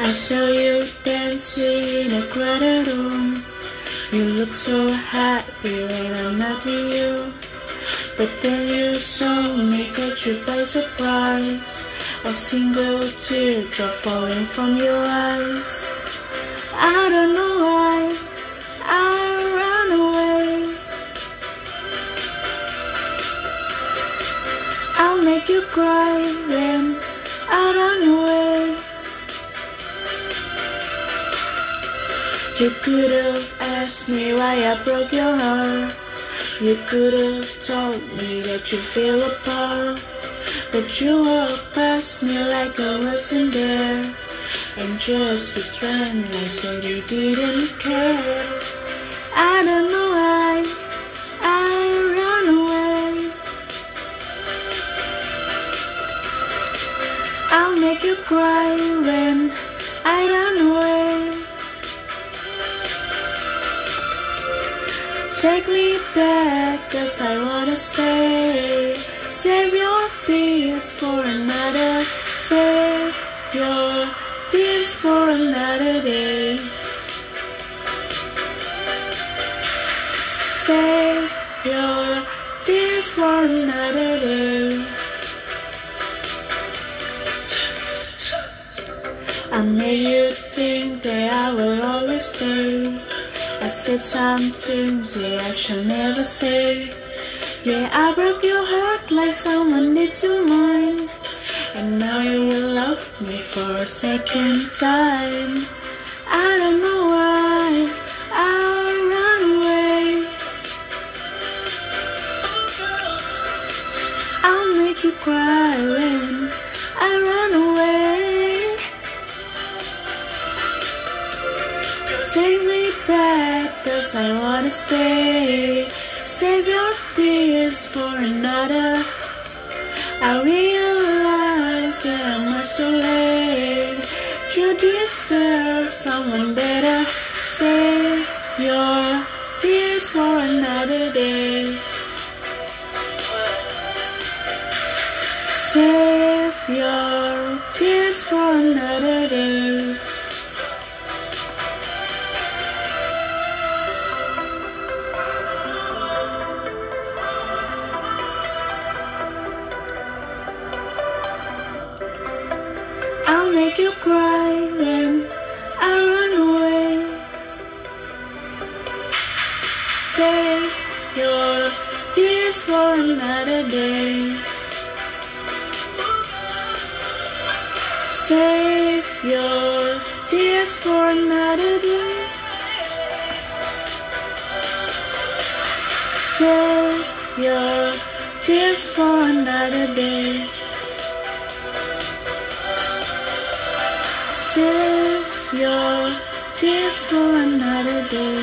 I saw you dancing in a crowded room. You look so happy when I'm not with you. But then you saw me, caught you by surprise. A single teardrop falling from your eyes. I don't know why I'll make you cry when I run away. You could have asked me why I broke your heart. You could have told me that you feel apart. But you walked past me like I wasn't there. And just pretend like that you didn't care. I don't know why you cry when I run away. Take me back, cause I wanna stay. Save your tears for another. Save your tears for another day. Save your tears for another day. I made you think that I will always stay. I said some things that I shall never say. Yeah, I broke your heart like someone did to mine. And now you will love me for a second time. I don't know why I run away. I'll make you cry when I run away. Cause I wanna stay. Save your tears for another. I realize that I'm much too late. You deserve someone better. Save your tears for another day. Save your tears for another day. Make you cry when I run away. Save your tears for another day. Save your tears for another day. Save your tears for another day. Save your tears for another day.